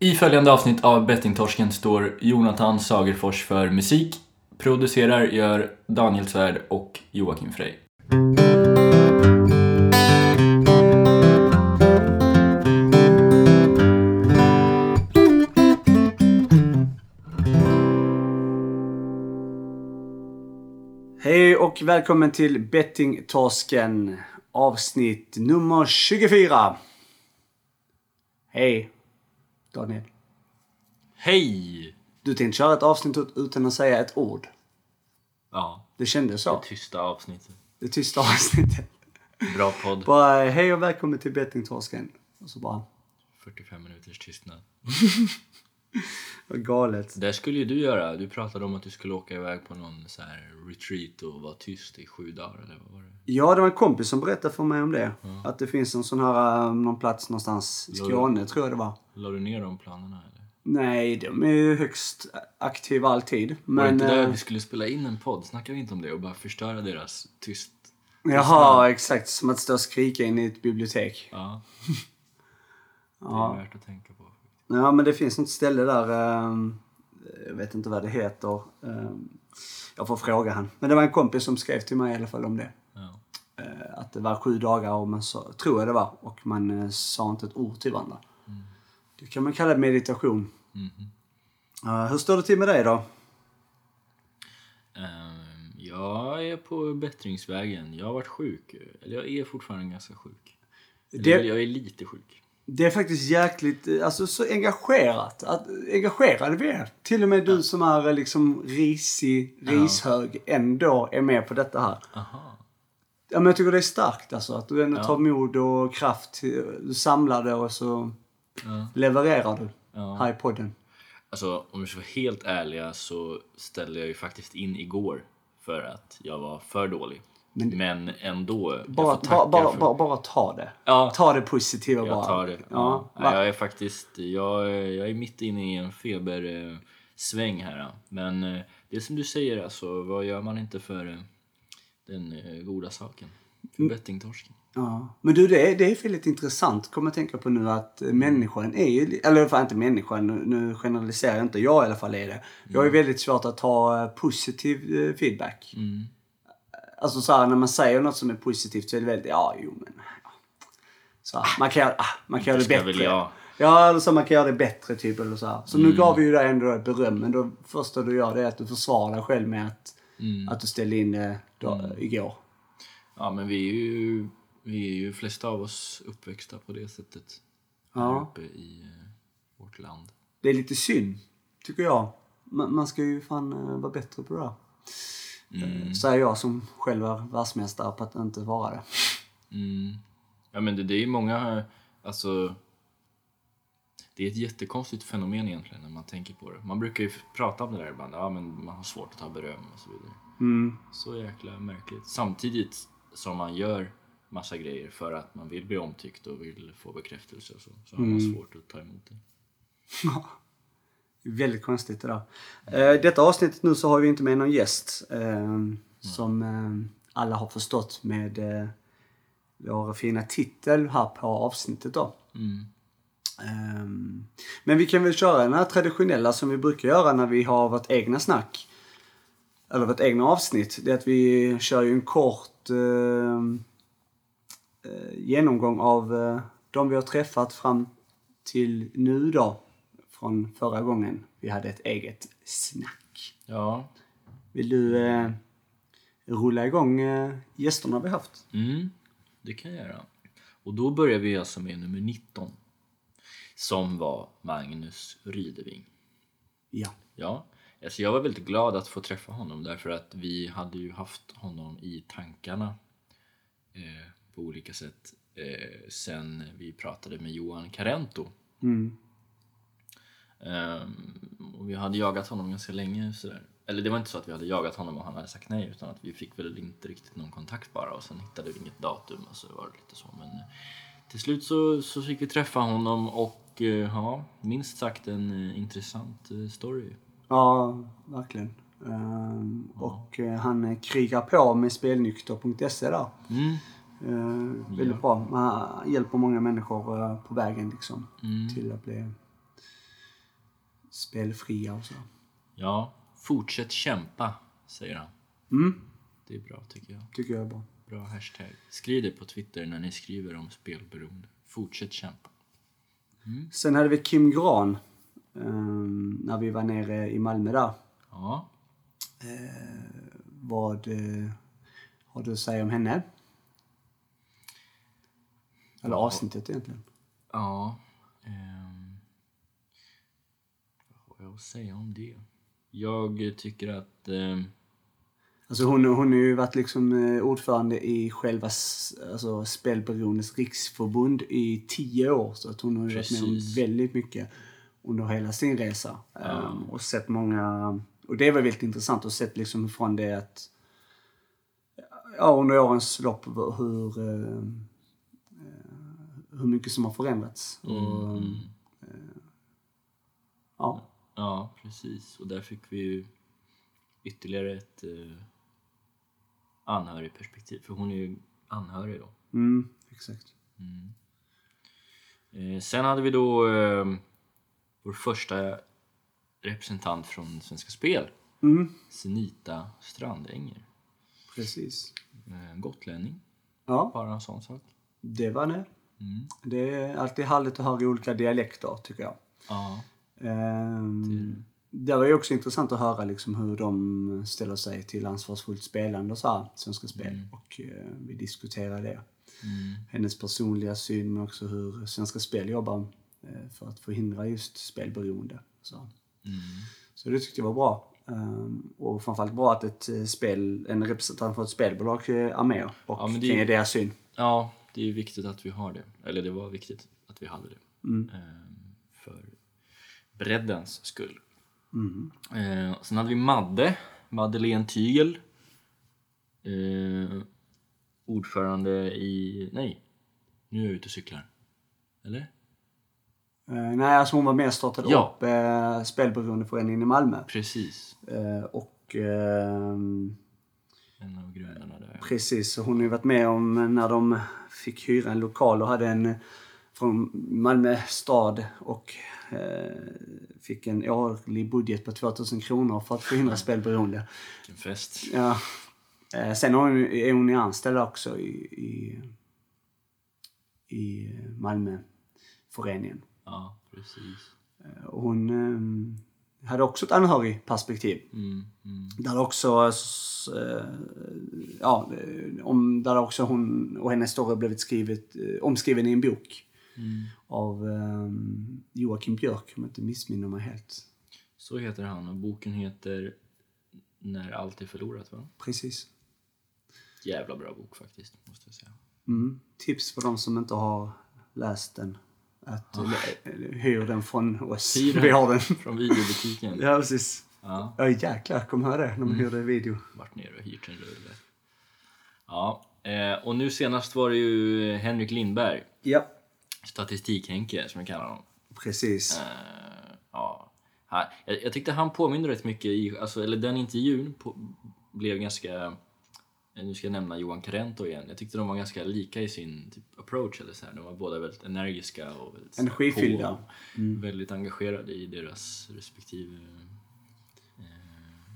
I följande avsnitt av Bettingtorsken står Jonathan Sagerfors för musik. Producerar gör Daniel Svärd och Joakim Frey. Hej och välkommen till Bettingtorsken avsnitt nummer 24. Hej Daniel. Hej! Du tänkte köra ett avsnitt ut- utan att säga ett ord. Ja, Det kändes så. det tysta avsnittet. Det tysta avsnittet. Bra podd. Bara hej och välkommen till Bettingtorsken. Och så bara, 45 minuters tystnad. galet. Det skulle ju du göra. Du pratade om att du skulle åka iväg på någon så här retreat och vara tyst i sju dagar eller vad var det? Ja, det var en kompis som berättade för mig om det. Att det finns en sån här, eh, någon plats någonstans i Skåne tror jag det var. La du ner de planerna eller? Nej, de är ju högst aktiva alltid. var det Men... inte där eh, vi skulle spela in en podd? Snackar vi inte om det och bara förstöra deras tyst? Jaha, exakt. Som att stå och skrika in i ett bibliotek. Ja. Det är Ja. värt att tänka på. Ja, men det finns något ställe där. ehm, jag vet inte vad det heter. ehm, jag får fråga han. Men det var en kompis som skrev till mig i alla fall om det. Ja. Eh, att det var sju dagar, och man sa, tror jag det var. Och man eh, sa inte ett ord till varandra. Det kan man kalla meditation. Eh, hur står det till med dig då? Ehm, jag är på bättringsvägen. Jag har varit sjuk. Eller jag är fortfarande ganska sjuk. Eller Det- Jag är lite sjuk. Det är faktiskt jäkligt, eh, alltså så engagerat. Att, engagerade vi är. Till och med du som är eh, liksom risig, rishög, ändå är med på detta här. Aha. Ja, men jag tycker det är starkt alltså. Att du ändå Ja. tar mod och kraft. Du samlar det och så Ja. levererar du Ja. här i podden. Alltså, om vi ska vara helt ärliga så ställde jag ju faktiskt in igår för att jag var för dålig. Men, ändå. jag Bara ta, bara, för- bara, bara ta det. Ja. Ta det positiva bara. Jag tar det. Ja. Ja. Jag är faktiskt, jag, jag är mitt inne i en febersväng här. Men eh, det som du säger, alltså, vad gör man inte för eh, den eh, goda saken? För Mm. bettingtorsken. Ja. Men du, det är, det är väldigt intressant. Kommer jag tänka på nu att människan är ju, eller fan inte människan, nu, generaliserar jag inte. Jag i alla fall är det. Jag är väldigt svårt att ta positiv feedback. Mm. Alltså så här, när man säger något som är positivt så är det väldigt, ja jo men. Ja. Så här, man kan, ah, man kan göra det bättre. jag. Ja, eller så man kan göra det bättre typ eller så här. Så Mm. nu gav vi ju dig ändå beröm. Men det första du gör det är att du försvarar dig själv med att, Mm. att du ställde in då, igår. Ja, men vi är ju, vi är ju flesta av oss uppväxta på det sättet. Här Ja. uppe i eh, vårt land. Det är lite synd, tycker jag. Man, man ska ju fan eh, vara bättre på det där. Mm. Säger jag som själv är världsmästare på att inte vara det. Mm. Ja, men det, det är många, alltså... Det är ett jättekonstigt fenomen egentligen när man tänker på det. Man brukar ju prata om det där ibland, ja men man har svårt att ta beröm och så vidare. Mm. Så jäkla märkligt. Samtidigt som man gör massa grejer för att man vill bli omtyckt och vill få bekräftelse och så, så har man svårt att ta emot det. Väldigt konstigt där. Eh, detta avsnittet nu så har vi inte med någon gäst. Eh, som eh, alla har förstått med eh, vår fina titel här på avsnittet då. Mm. Ehm, men vi kan väl köra den här traditionella som vi brukar göra när vi har vårt egna snack. Eller vårt egna avsnitt. Det är att vi kör ju en kort ehm, eh, genomgång av eh, de vi har träffat fram till nu då. Från förra gången vi hade ett eget snack. Ja. Vill du eh, rulla igång eh, gästerna vi haft? Mm, det kan jag göra. Och då börjar vi alltså med nummer 19. Som var Magnus Rydeving. Ja. Ja, alltså jag var väldigt glad att få träffa honom därför att vi hade ju haft honom i tankarna eh, på olika sätt eh, sen vi pratade med Johan Carento. Mm. Ehm, och vi hade jagat honom ganska länge. Sådär. Eller det var inte så att vi hade jagat honom och han hade sagt nej utan att vi fick väl inte riktigt någon kontakt bara och sen hittade vi inget datum och så var det lite så. Men eh, till slut så, så fick vi träffa honom och eh, ja, minst sagt en eh, intressant story. Ja, verkligen. Ehm, Och eh, han krigar på med spelnykter.se där. Mm. Eh, väldigt bra. Han hjälper många människor på vägen liksom. Mm. Till att bli spelfria och så. Ja, fortsätt kämpa, säger han. Mm, Det är bra tycker jag. tycker jag är bra. Bra hashtag. Skriv det på Twitter när ni skriver om spelberoende. Fortsätt kämpa. Sen hade vi Kim Gran. ehm, när vi var nere i Malmö där. Ja, Vad eh, har du att säga om henne? Eller avsnittet egentligen. ja. har jag att säga om det? Jag tycker att... ehm, Alltså hon, hon har ju varit liksom eh, ordförande i själva alltså spelberoendes riksförbund i tio år. Så att hon har ju varit med om väldigt mycket under hela sin resa. Ehm, och sett många... Och det var väldigt intressant att se liksom från det att... Ja, under årens lopp hur... eh, hur mycket som har förändrats. Och, mm, ja, ja, precis. Och där fick vi ju ytterligare ett eh, anhörigperspektiv. För hon är ju anhörig då. mm, exakt. Eh, sen hade vi då eh, vår första representant från Svenska Spel. Mm, Senita Strandänger. precis. Eh, gotlänning, Ja, bara en sån sak. det var det. Mm. Det är alltid härligt att höra olika dialekter, tycker jag. Ja, Ehm, det var ju också intressant att höra liksom hur de ställer sig till ansvarsfullt spelande och så här, Svenska Spel. Och eh, vi diskuterade det. Hennes personliga syn men också hur Svenska Spel jobbar eh, för att förhindra just spelberoende. Så, så det tyckte jag var bra. Ehm, och framförallt bra att ett eh, spel, en representant för ett spelbolag är med och Ja, kan ge deras syn. ja, det är ju viktigt att vi har det. Eller det var viktigt att vi hade det. Eh, för breddens skull. Eh, sen hade vi Madde, Madeleine Tygel. Eh, ordförande i... Nej, nu är jag ute och cyklar. Eller? Eh, nej, alltså hon var med och startade Ja. upp eh, Spelberoendeföreningen i Malmö. Precis. Eh, och ehm, En av grundarna där. precis, hon har ju varit med om när de fick hyra en lokal och hade en från Malmö stad och fick en årlig budget på 2000 kronor för att förhindra spelberoende. Vilken fest. Ja. Eh, sen är hon anställd också i, i, i Malmöföreningen. Ja, precis. Eh, Och hon eh, hade också ett anhörigperspektiv. Mm, mm. Där också, eh, ja, eh, om, där också hon och hennes story blivit skrivet, eh, omskriven i en bok. Av eh, Joakim Björk, om jag inte missminner mig helt. Så heter han och boken heter När allt är förlorat va? Precis. Jävla bra bok faktiskt, måste jag säga. Mm. Tips för de som inte har läst den. Att eh, hyr den från oss. Hyr. Vi har den. Från videobutiken. Ja, precis. Ja, Ja, jäklar. Kom höra det när man hyrde video. varit nere och hyrt en rulle. Ja, eh, och nu senast var det ju Henrik Lindberg, Ja. Statistik-Henke som jag kallar honom. Precis. Eh, ja, jag, jag tyckte han påminner rätt mycket i, alltså, eller den intervjun på, blev ganska, eh, nu ska jag nämna Johan Carento igen, jag tyckte de var ganska lika i sin typ, approach eller så här. De var båda väldigt energiska och väldigt Energifyllda. på, Väldigt engagerade i deras respektive eh,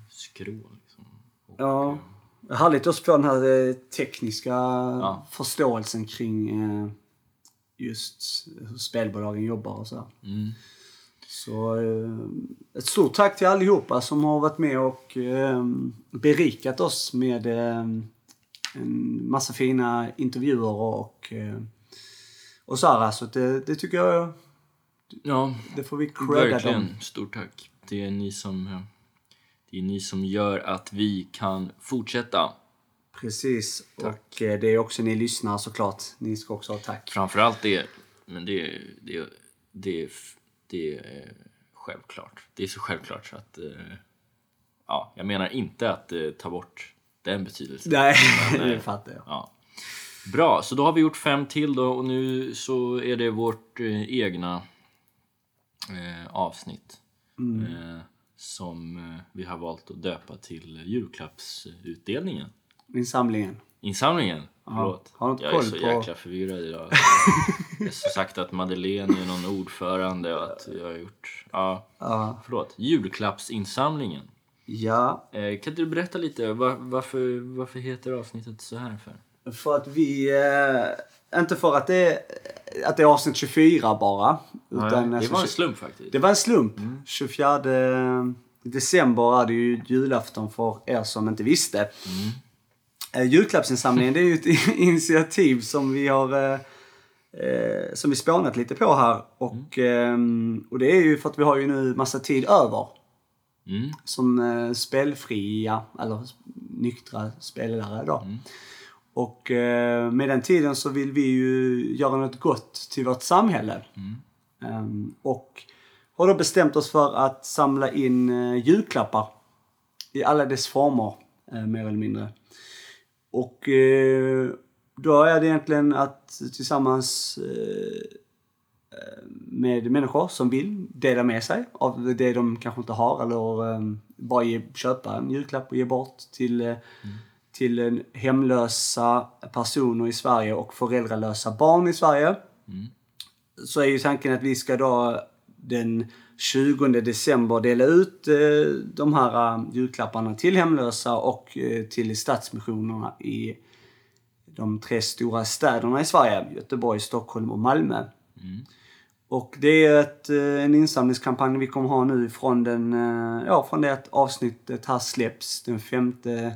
skrå liksom. Och, Ja. eh, Härligt också få den här tekniska förståelsen kring eh, just hur spelbolagen jobbar och så. här. Mm, Så eh, ett stort tack till allihopa som har varit med och eh, berikat oss med eh, en massa fina intervjuer och, eh, och så här. Så det, det tycker jag, ja, det får vi credda dem. Verkligen, stort tack. Det är ni som det är ni som gör att vi kan fortsätta. Precis. Och eh, det är också ni lyssnare såklart. Ni ska också ha tack. Framförallt det, men det, det, det, det är självklart. Det är så självklart så att... eh, Ja, jag menar inte att eh, ta bort den betydelsen. Nej, Men, det fattar jag. Ja. Bra, så då har vi gjort fem till då och nu så är det vårt eh, egna eh, avsnitt eh, som vi har valt att döpa till julklappsutdelningen. Insamlingen. Insamlingen? Förlåt. Har jag är så på- jäkla förvirrad idag. jag har sagt att Madeleine är någon ordförande och att jag har gjort... Ja, Ja. förlåt. Julklappsinsamlingen. Ja, Eh, kan du berätta lite, var, varför, varför heter avsnittet så här för? för att vi... Eh, inte för att det, att det är avsnitt 24 bara. Utan, det alltså, var en slump faktiskt. Det var en slump. 24 december är det ju julafton för er som inte visste. Mm. Julklappsinsamlingen det är ju ett initiativ som vi har eh, eh, som vi spånat lite på här. Och, ehm, och det är ju för att vi har ju nu massa tid över. Mm. Som eh, spelfria, eller nyktra spelare då. Och eh, med den tiden så vill vi ju göra något gott till vårt samhälle. Ehm, och har då bestämt oss för att samla in eh, julklappar i alla dess former, eh, mer eller mindre. Och eh, då är det egentligen att tillsammans eh, med människor som vill dela med sig av det de kanske inte har eller eh, bara ge, köpa en julklapp och ge bort till, eh, till hemlösa personer i Sverige och föräldralösa barn i Sverige. Så är ju tanken att vi ska då den 20 december dela ut eh, de här eh, julklapparna till hemlösa och eh, till Stadsmissionerna i de tre stora städerna i Sverige. Göteborg, Stockholm och Malmö. Och det är ett, en insamlingskampanj vi kommer ha nu från, den, ja, från det att avsnittet här släpps den 5 eh,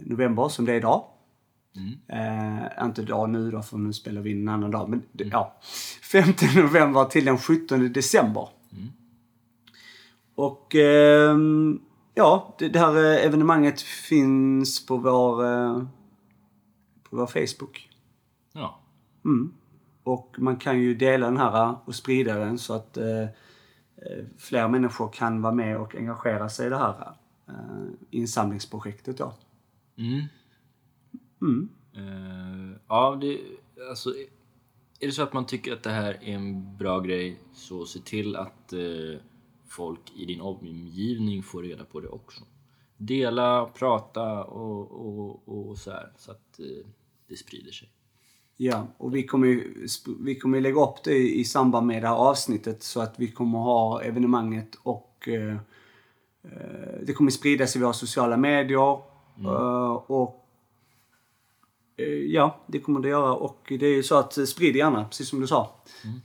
november som det är idag. Eh, inte idag nu då för nu spelar vi in en annan dag. Men det- ja, 5 november till den 17 december. Och ehm, ja, det, det här eh, evenemanget finns på vår, eh, på vår Facebook. Ja. Mm. Och man kan ju dela den här och sprida den så att eh, eh, fler människor kan vara med och engagera sig i det här eh, insamlingsprojektet då. Mm. Mm. Eh, ja, det, alltså, är det så att man tycker att det här är en bra grej så se till att eh, folk i din omgivning får reda på det också. Dela, prata och, och, och så här så att eh, det sprider sig. Ja, och vi kommer ju vi kommer lägga upp det i samband med det här avsnittet så att vi kommer ha evenemanget och det kommer spridas i våra sociala medier. Eh, och Ja, det kommer det göra. Och det är ju så att eh, sprid gärna, precis som du sa,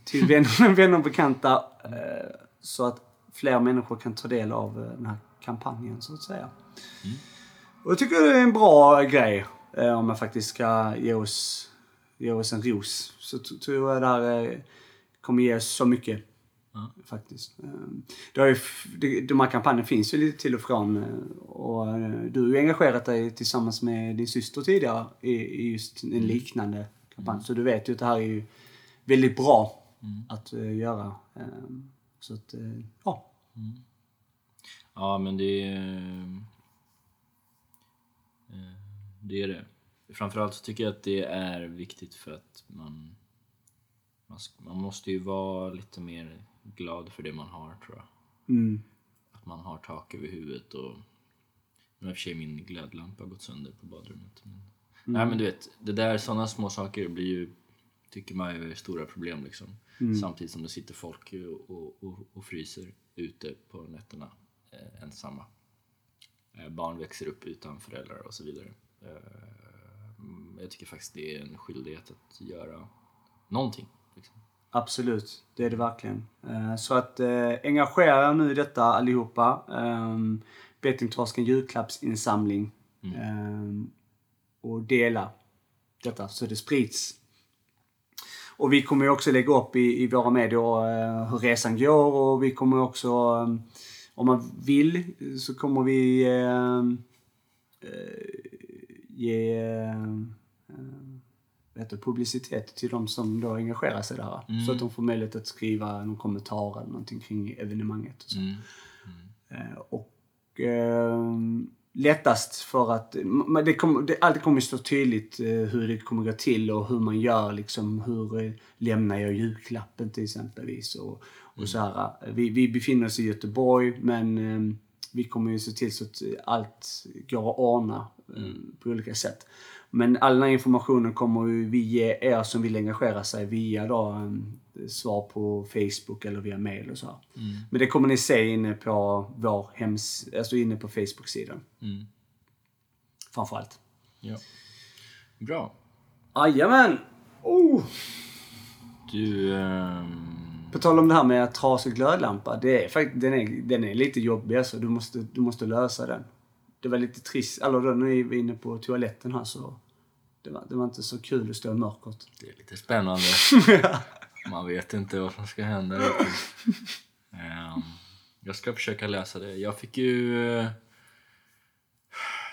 till vänner, vänner och bekanta eh, så att fler människor kan ta del av eh, den här kampanjen så att säga. Och jag tycker det är en bra grej eh, om jag faktiskt ska ge oss, ge oss en ros. Så tror jag det här eh, kommer ge oss så mycket. Faktiskt. Eh, Det har ju, de här kampanjerna finns ju lite till och från. eh, Och eh, du har ju engagerat dig tillsammans med din syster tidigare i, i just en liknande kampanj. Så du vet ju att det här är ju väldigt bra att eh, göra. Eh, Så att, ja. Ja, men det är... Det är det. Framförallt så tycker jag att det är viktigt för att man... Man måste ju vara lite mer glad för det man har, tror jag. Mm. Att man har tak över huvudet och... Nu har i och för sig min glödlampa gått sönder på badrummet. Men... Nej men du vet, det där, sådana små saker blir ju, tycker man är stora problem liksom. Samtidigt som det sitter folk och, och, och, fryser ute på nätterna eh, ensamma. Eh, barn växer upp utan föräldrar och så vidare. Eh, mm, jag tycker faktiskt det är en skyldighet att göra någonting. Liksom. Absolut, det är det verkligen. Eh, Så att eh, engagera er nu i detta allihopa. Um, Bettingtorsken julklappsinsamling. Ehm, och dela detta så det sprids. Och vi kommer ju också lägga upp i, i våra medier eh, hur resan går och vi kommer också, om man vill, så kommer vi ge heter, publicitet till de som då engagerar sig där. Så att de får möjlighet att skriva någon kommentar eller någonting kring evenemanget. Och så. Mm. Eh, och eh, lättast för att, det kommer, det, allt kommer stå tydligt eh, hur det kommer gå till och hur man gör liksom, hur eh, lämnar jag julklappen till exempelvis och, och så här. Vi, vi befinner oss i Göteborg men eh, vi kommer ju se till så att allt går att ordna eh, på olika sätt. Men all den här informationen kommer ju vi ge er som vill engagera sig via då, eh, svar på Facebook eller via mail och så. här. Men det kommer ni se inne på vår hems... Alltså inne på Facebook-sidan. Mm. Framförallt. Ja. Bra. Jajamän! Oh. Du... ehm, På tal om det här med trasig glödlampa. Det är faktiskt, den, är, den är lite jobbig alltså. Du måste, du måste lösa den. Det var lite trist. Eller då när vi var inne på toaletten här så. Det var, det var inte så kul att stå i mörkret. det är lite spännande. Man vet inte vad som ska hända. Ehm, jag ska försöka läsa det. Jag fick ju...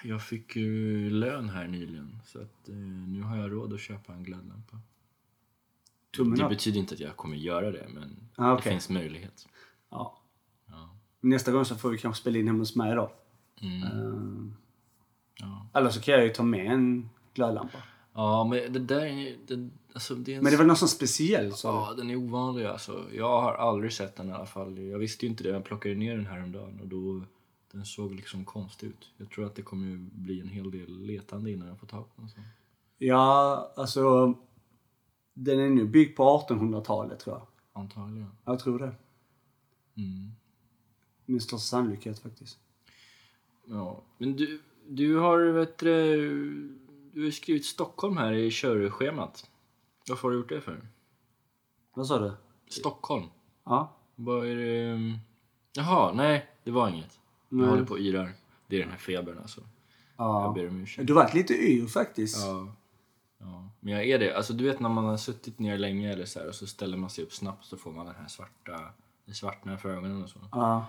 Jag fick ju lön här nyligen. Så att eh, nu har jag råd att köpa en glödlampa. Tummen Det upp. betyder inte att jag kommer göra det, men Ah, okej. det finns möjlighet. Ja. Ja. Nästa gång så får vi kanske spela in hemma hos mig då. Mm. Ehm, Ja. Eller så kan jag ju ta med en glödlampa. ja, men det där är... Det, alltså, det är en Men det var någon sån speciell så. Ja, den är ovanlig alltså. Jag har aldrig sett den i alla fall. Jag visste ju inte det. Jag plockade ner den här om dagen och då den såg liksom konstig ut. Jag tror att det kommer bli en hel del letande innan jag får tag på den. Så. Ja, alltså. Den är nu byggd på 1800-talet tror jag. Antagligen. Jag tror det. Mm. Med största sannolikhet faktiskt. Ja, men du, du har vet du, du har skrivit Stockholm här i körschemat. Varför har du gjort det för? Vad sa du? Stockholm? Ja. Vad är det? Jaha, nej, det var inget. Jag Nej. håller på och yrar. Det är den här febern alltså. Jag ja. ber om ursäkt. Du varit lite yr faktiskt. Ja. ja. Men jag är det. Alltså du vet när man har suttit ner länge eller så här, och så ställer man sig upp snabbt så får man den här svarta, det svartnar för ögonen och så. Ja.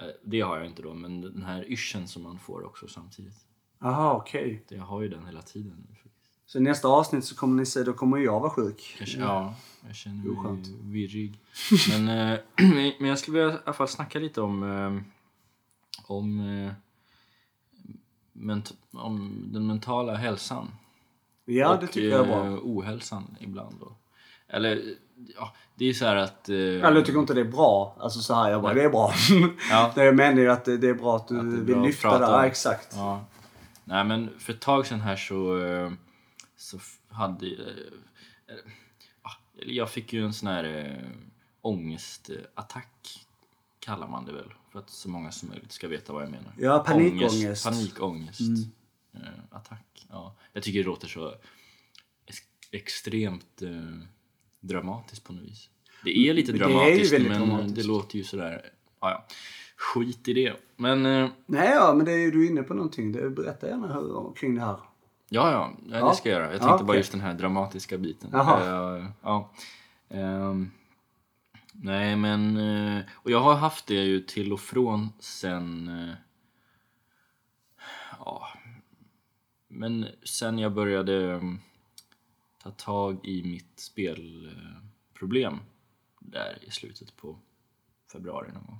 Eh, Det har jag inte då, men den här yrseln som man får också samtidigt. Jaha, okej. Det- Jag har ju den hela tiden. Så nästa avsnitt så kommer ni se, då kommer jag vara sjuk. Kanske, ja, jag känner mig Oskönt. virrig. Men, eh, men jag skulle vilja i alla fall snacka lite om, eh, om, eh, ment- om den mentala hälsan. Ja, och det tycker jag är bra. eh, ohälsan ibland då. Eller, ja, det är så här att... eh, Eller tycker inte det är bra. Alltså så här, jag bara, det är bra. Ja. det jag menar är att det, det är bra att du Att vill lyfta det. Ja, exakt. Ja. Nej men för ett tag sedan här så, eh, så hade eh, eller jag fick ju en sån här eh, ångestattack kallar man det väl. För att så många som möjligt ska veta vad jag menar. Ja, panikångest. Ångest, panikångest. Eh, attack. Ja. Jag tycker det låter så ex- extremt dramatiskt på något vis. Det är lite Men det är dramatiskt men dramatiskt. det låter ju sådär, ja, ja. Skit i det. Men eh, Nej, ja, men det är ju du är inne på någonting. Det, berätta gärna hur, kring det här. Ja, ja, ja, Ja. det ska jag göra. Jag Ja, tänkte bara just den här dramatiska biten. Jaha. Eh, ja. Ehm, nej, men... eh, och jag har haft det ju till och från sen... ja, men sen jag började mm, ta tag i mitt spelproblem där i slutet på februari någon gång.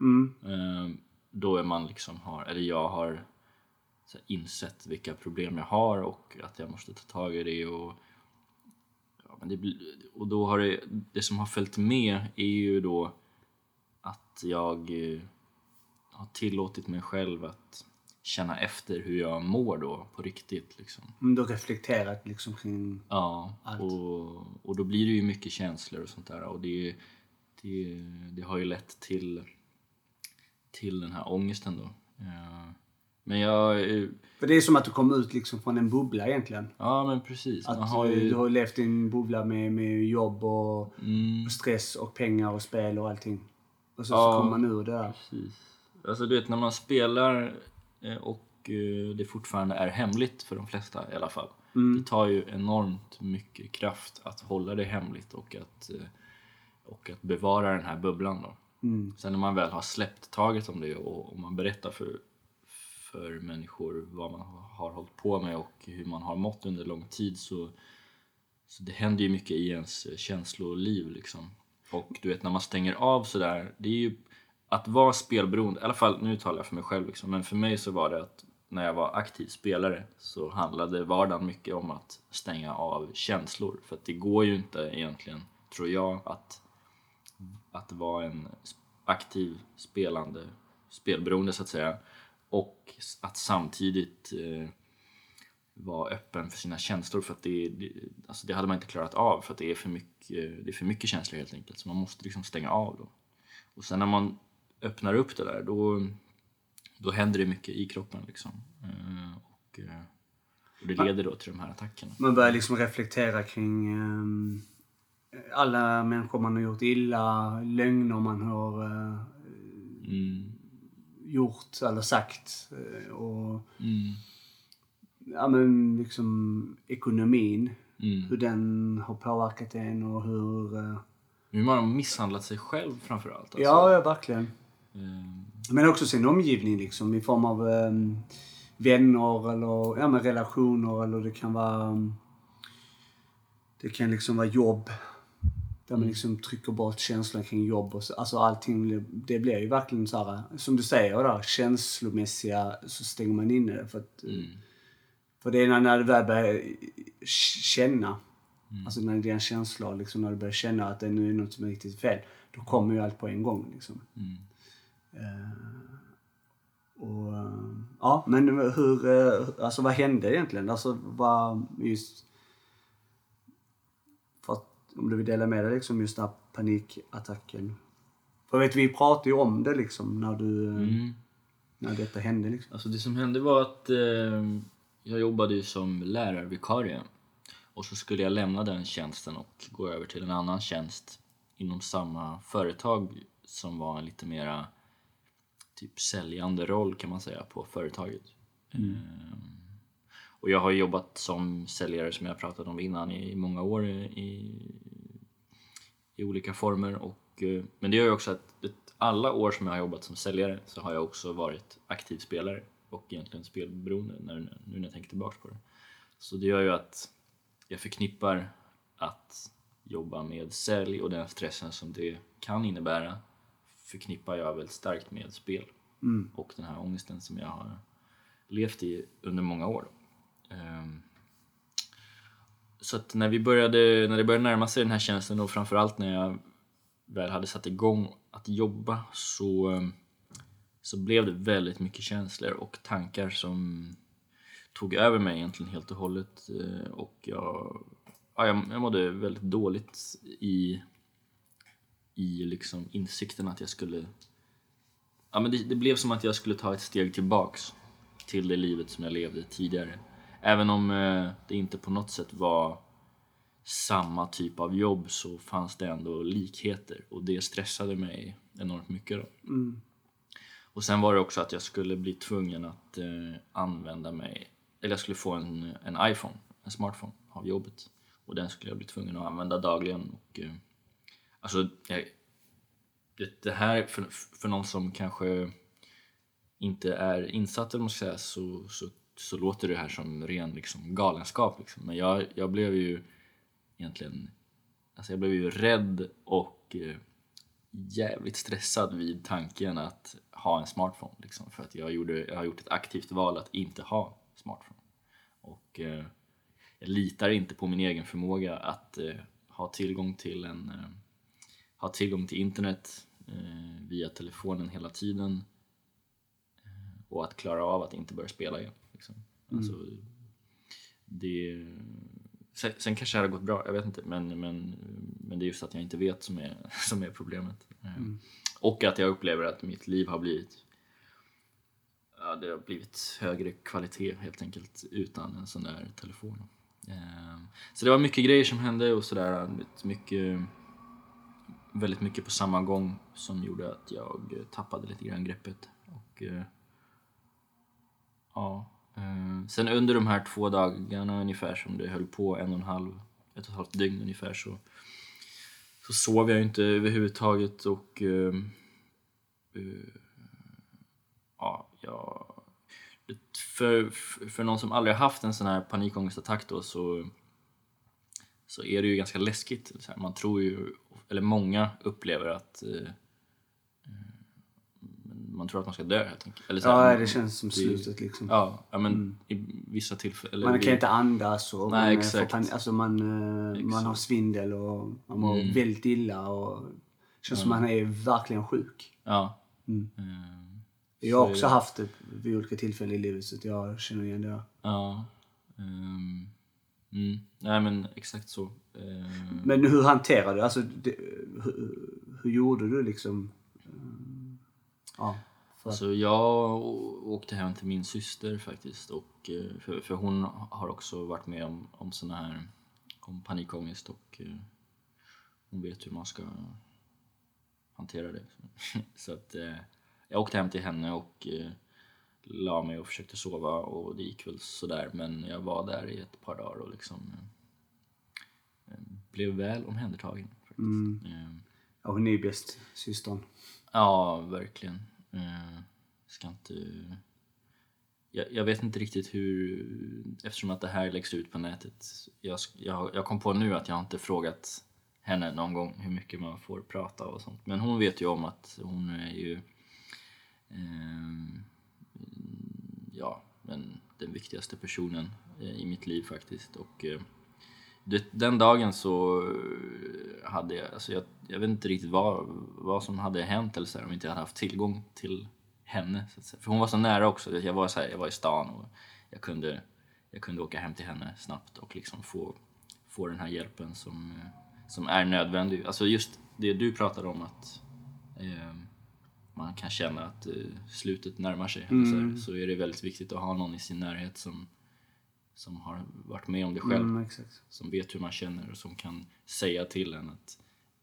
Mm. Eh, då är man liksom har, eller jag har så insett vilka problem jag har och att jag måste ta tag i det och ja, men det, och då har det, det som har följt med är ju då att jag eh, har tillåtit mig själv att känna efter hur jag mår då på riktigt liksom. Mm, Du har reflekterat liksom kring... Ja, Allt. och, och då blir det ju mycket känslor och sånt där och det, det, det har ju lett till, till den här ångesten då. Eh, Men jag, eh, För det är som att du kom ut liksom från en bubbla egentligen. ja men precis. Att har du, ju, du har levt i en bubbla med, med jobb och mm, och stress och pengar och spel och allting. Och så, Ja. så kommer man ur det där. precis. Alltså du vet när man spelar och eh, det fortfarande är hemligt för de flesta i alla fall. Mm. Det tar ju enormt mycket kraft att hålla det hemligt och att, eh, och att bevara den här bubblan då. Mm. Sen när man väl har släppt taget om det och, och man berättar för, för människor vad man har hållit på med och hur man har mått under lång tid så, så det händer ju mycket i ens eh, känsloliv liksom. Och du vet när man stänger av sådär, det är ju att vara spelberoende, i alla fall nu talar jag för mig själv liksom, men för mig så var det att när jag var aktiv spelare så handlade vardagen mycket om att stänga av känslor. För att det går ju inte egentligen, tror jag, att att vara en aktiv spelande spelberoende så att säga. Och att samtidigt eh, vara öppen för sina känslor för att det, det, alltså det hade man inte klarat av för att det är för mycket, det är för mycket känslor helt enkelt. Så man måste liksom stänga av då. Och sen när man öppnar upp det där då, då händer det mycket i kroppen liksom. Eh, och, eh, och det leder då till de här attackerna. Man börjar liksom reflektera kring um, alla människor man har gjort illa, lögner man har Mm. gjort eller sagt. eh, Och Mm. ja, men liksom ekonomin. Mm. Hur den har påverkat en och hur... eh, Hur man har misshandlat sig själv framförallt. Alltså. Ja, ja, verkligen. Eh, Men också sin omgivning liksom i form av um, vänner eller ja, men relationer eller det kan vara... um, det kan liksom vara jobb. Där man liksom trycker bort känslan kring jobb och så, alltså allting, det blir ju verkligen så här, som du säger där, känslomässiga så stänger man inne det för att mm. för det är när, när du väl börjar känna, alltså när dina känslor, liksom när du börjar känna att det nu är något som är riktigt fel, då kommer ju allt på en gång liksom. Mm. Eh, och, ja, men hur, eh, alltså vad hände egentligen? Alltså vad just, att, om du vill dela med dig liksom just den här panikattacken. För vet vi pratade ju om det liksom när du, eh, Mm. när detta hände liksom. Alltså det som hände var att eh, jag jobbade ju som lärarvikarie. Och så skulle jag lämna den tjänsten och gå över till en annan tjänst inom samma företag som var en lite mera typ säljande roll kan man säga på företaget. Eh, och jag har jobbat som säljare som jag pratat om innan i många år i, i olika former. Och, eh, men det gör ju också att alla år som jag har jobbat som säljare så har jag också varit aktiv spelare och egentligen spelberoende när, nu när jag tänker tillbaka på det. Så det gör ju att jag förknippar att jobba med sälj och den stressen som det kan innebära förknippar jag väldigt starkt med spel Mm. och den här ångesten som jag har levt i under många år. Ehm, Så att när vi började, när det började närma sig den här tjänsten och framförallt när jag väl hade satt igång att jobba så, ehm, så blev det väldigt mycket känslor och tankar som tog över mig egentligen helt och hållet eh, och jag, ja, jag, jag mådde väldigt dåligt i, i liksom insikten att jag skulle Ja, men det, det blev som att jag skulle ta ett steg tillbaks till det livet som jag levde tidigare. Även om eh, det inte på något sätt var samma typ av jobb så fanns det ändå likheter och det stressade mig enormt mycket. Då. Mm. Och sen var det också att jag skulle bli tvungen att eh, använda mig, eller jag skulle få en, en iPhone, en smartphone av jobbet. Och den skulle jag bli tvungen att använda dagligen. Och, eh, alltså, jag, det, det här, för, för någon som kanske inte är insatt eller man ska säga, så, så, så låter det här som ren liksom, galenskap. Liksom. Men jag, jag blev ju egentligen, alltså jag blev ju rädd och eh, jävligt stressad vid tanken att ha en smartphone. Liksom, för att jag, gjorde, jag har gjort ett aktivt val att inte ha smartphone. Och eh, jag litar inte på min egen förmåga att eh, ha tillgång till en eh, ha tillgång till internet eh, via telefonen hela tiden eh, och att klara av att inte börja spela igen. Liksom. Alltså, det, sen, sen kanske det hade gått bra, jag vet inte, men, men, men det är just att jag inte vet som är, som är problemet. Eh, Och att jag upplever att mitt liv har blivit ja, det har blivit högre kvalitet helt enkelt utan en sån där telefon. Så det var mycket grejer som hände och sådär, mycket väldigt mycket på samma gång som gjorde att jag eh, tappade lite grann greppet. Och, eh, ja, eh, sen under de här två dagarna ungefär som det höll på, en och en halv, ett och ett halvt dygn ungefär så, så sov jag inte överhuvudtaget och ehm, ja, jag, för, för någon som aldrig har haft en sån här panikångestattack då så så är det ju ganska läskigt. Man tror ju, eller många upplever att eh, eh, man tror att man ska dö helt enkelt. Eller så här, Ja, man- det känns som slutet liksom. Ja, ja men i vissa tillfällen. Man kan inte andas och Nej, man, exakt. pan- alltså man, eh, man har svindel och man mår Mm. väldigt illa och det känns som man är verkligen sjuk. Ja. Mm. Eh, Jag har Så också haft det vid olika tillfällen i livet så jag känner igen det. Ja. ehm, mm. Nej men exakt så. Ehm, Men hur hanterade du, alltså det, hur, hur gjorde du liksom? eh, Ja, för Alltså jag åkte hem till min syster faktiskt och eh, för, för hon har också varit med om, om såna här om panikångest och eh, hon vet hur man ska hantera det. Så att eh, jag åkte hem till henne och eh, la mig och försökte sova och det gick väl sådär men jag var där i ett par dagar och liksom eh, blev väl omhändertagen. Faktiskt. mm, Eh, ja, hon är ju bäst, systern. Ja, verkligen. Eh, ska inte... Jag, jag vet inte riktigt hur, eftersom att det här läggs ut på nätet. Jag, sk- jag, jag kom på nu att jag inte frågat henne någon gång hur mycket man får prata och sånt. Men hon vet ju om att hon är ju, ehm, ja, men den viktigaste personen eh, i mitt liv faktiskt. Och eh, den dagen så eh, hade jag, alltså jag, jag vet inte riktigt vad, vad som hade hänt eller så här, om inte jag hade haft tillgång till henne. Så att säga. För hon var så nära också. Jag var, så här, jag var i stan och jag kunde, jag kunde åka hem till henne snabbt och liksom få, få den här hjälpen som, som är nödvändig. Alltså just det du pratade om att eh, man kan känna att eh, slutet närmar sig. eller Så, här, så är det väldigt viktigt att ha någon i sin närhet som, som har varit med om det själv Mm, som vet hur man känner och som kan säga till en att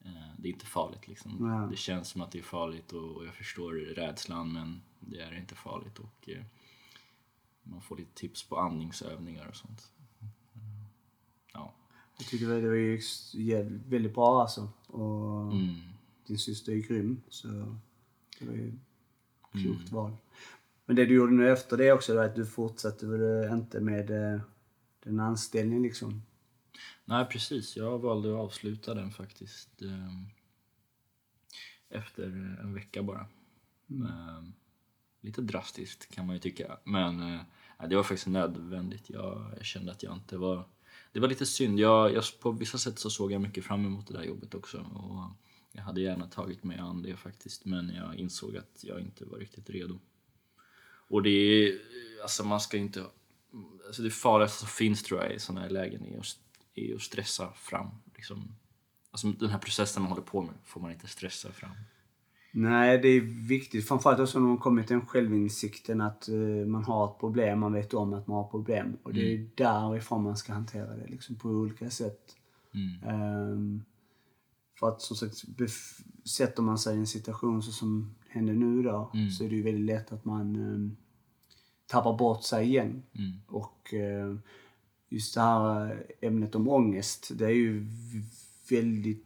eh, det är inte farligt. Liksom. Ja. Det känns som att det är farligt och, och jag förstår rädslan men det är inte farligt. Och, eh, man får lite tips på andningsövningar och sånt. Ja. Jag tycker det var ju väldigt bra alltså. Och Mm. din syster är grym. Så det var ju ett Mm. klokt val. Men det du gjorde nu efter det också, var att du fortsatte väl inte med eh, den anställningen liksom? Nej precis, jag valde att avsluta den faktiskt eh, efter en vecka bara. Eh, lite drastiskt kan man ju tycka, men eh, det var faktiskt nödvändigt. Jag, jag kände att jag inte var... Det var lite synd. Jag, jag, på vissa sätt så såg jag mycket fram emot det där jobbet också. Och jag hade gärna tagit mig an det faktiskt, men jag insåg att jag inte var riktigt redo. Och det är, alltså man ska inte, alltså det farligaste som finns tror jag i sådana här lägen är att, är att stressa fram. Liksom. Alltså den här processen man håller på med får man inte stressa fram. Nej, det är viktigt. Framförallt också när man kommer till den självinsikten att eh, man har ett problem, man vet om att man har problem. Och det är därifrån man ska hantera det liksom, på olika sätt. Mm. Ehm, för att som sagt, sätter man sig i en situation så som hände nu då, så är det ju väldigt lätt att man um, tappar bort sig igen. Mm. Och eh, just det här eh, ämnet om ångest, det är ju väldigt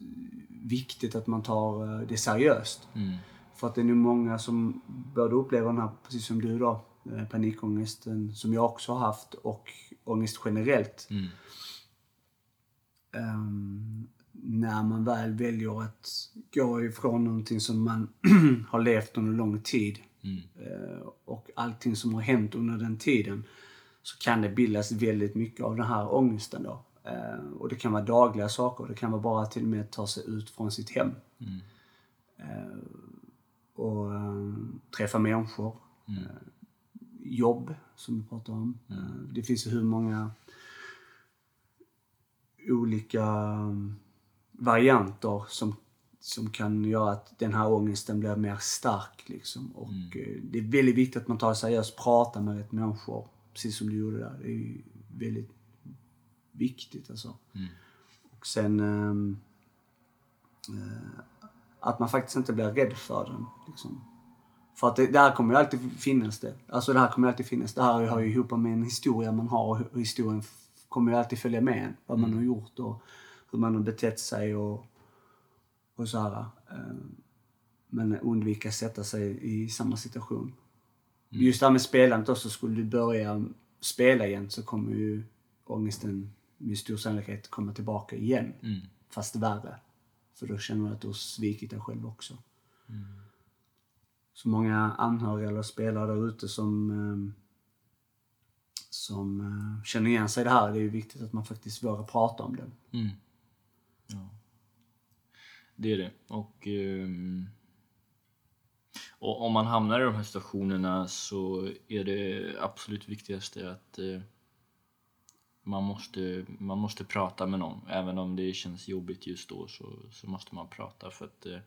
eh, viktigt att man tar eh, det seriöst. Mm. För att det är nog många som både upplever den här, precis som du då, panikångesten som jag också har haft och ångest generellt. Mm. När man väl väljer att gå ifrån någonting som man har levt under lång tid Mm. eh, och allting som har hänt under den tiden så kan det bildas väldigt mycket av den här ångesten då. Eh, och det kan vara dagliga saker, det kan vara bara till och med att ta sig ut från sitt hem. Mm. Eh, och träffa människor. Mm. Jobb, som vi pratar om. Eh, det finns ju hur många olika varianter som, som kan göra att den här ångesten blir mer stark. Liksom. Och eh, Det är väldigt viktigt att man tar det seriöst, pratar med rätt människor. Precis som du gjorde där. Det är väldigt viktigt alltså. Mm. Och sen eh, att man faktiskt inte blir rädd för den. Liksom. För att det, det här kommer ju alltid finnas det. Alltså det här kommer alltid finnas. Det här hör ju ihop med en historia man har och historien kommer ju alltid följa med en. Vad man har gjort och hur man har betett sig och, och så här. Eh, Men undvika sätta sig i samma situation. Just det här med spelandet också. Skulle du börja spela igen så kommer ju ångesten med stor sannolikhet komma tillbaka igen. Mm. Fast värre. För då känner du att du har svikit dig själv också. Så många anhöriga eller spelare där ute som, eh, som eh, känner igen sig i det här. Det är ju viktigt att man faktiskt vågar prata om det. Mm. Ja. Det är det. Och, ehm, Och om man hamnar i de här situationerna så är det absolut viktigaste att eh, man, måste, man måste prata med någon. Även om det känns jobbigt just då så, så måste man prata för att eh,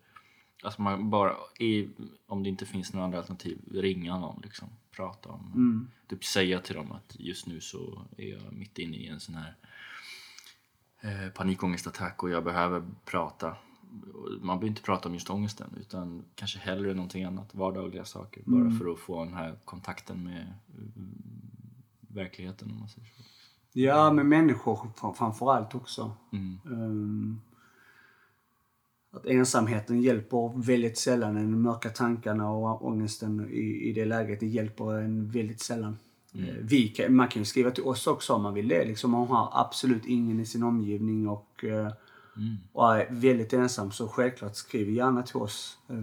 alltså man bara, i, om det inte finns några andra alternativ, ringa någon liksom. Prata om, Mm. typ säga till dem att just nu så är jag mitt inne i en sån här eh, panikångestattack och jag behöver prata. Man behöver inte prata om just ångesten utan kanske hellre någonting annat, vardagliga saker. Bara för att få den här kontakten med mm, verkligheten om man säger så. Ja, med människor fram- framförallt också. Mm. Ehm, att ensamheten hjälper väldigt sällan. Den mörka tankarna och ångesten i, i det läget, det hjälper en väldigt sällan. Eh, Vi man kan ju skriva till oss också om man vill det. Liksom, man har absolut ingen i sin omgivning och, eh, och är väldigt ensam. Så självklart skriv gärna till oss. eh,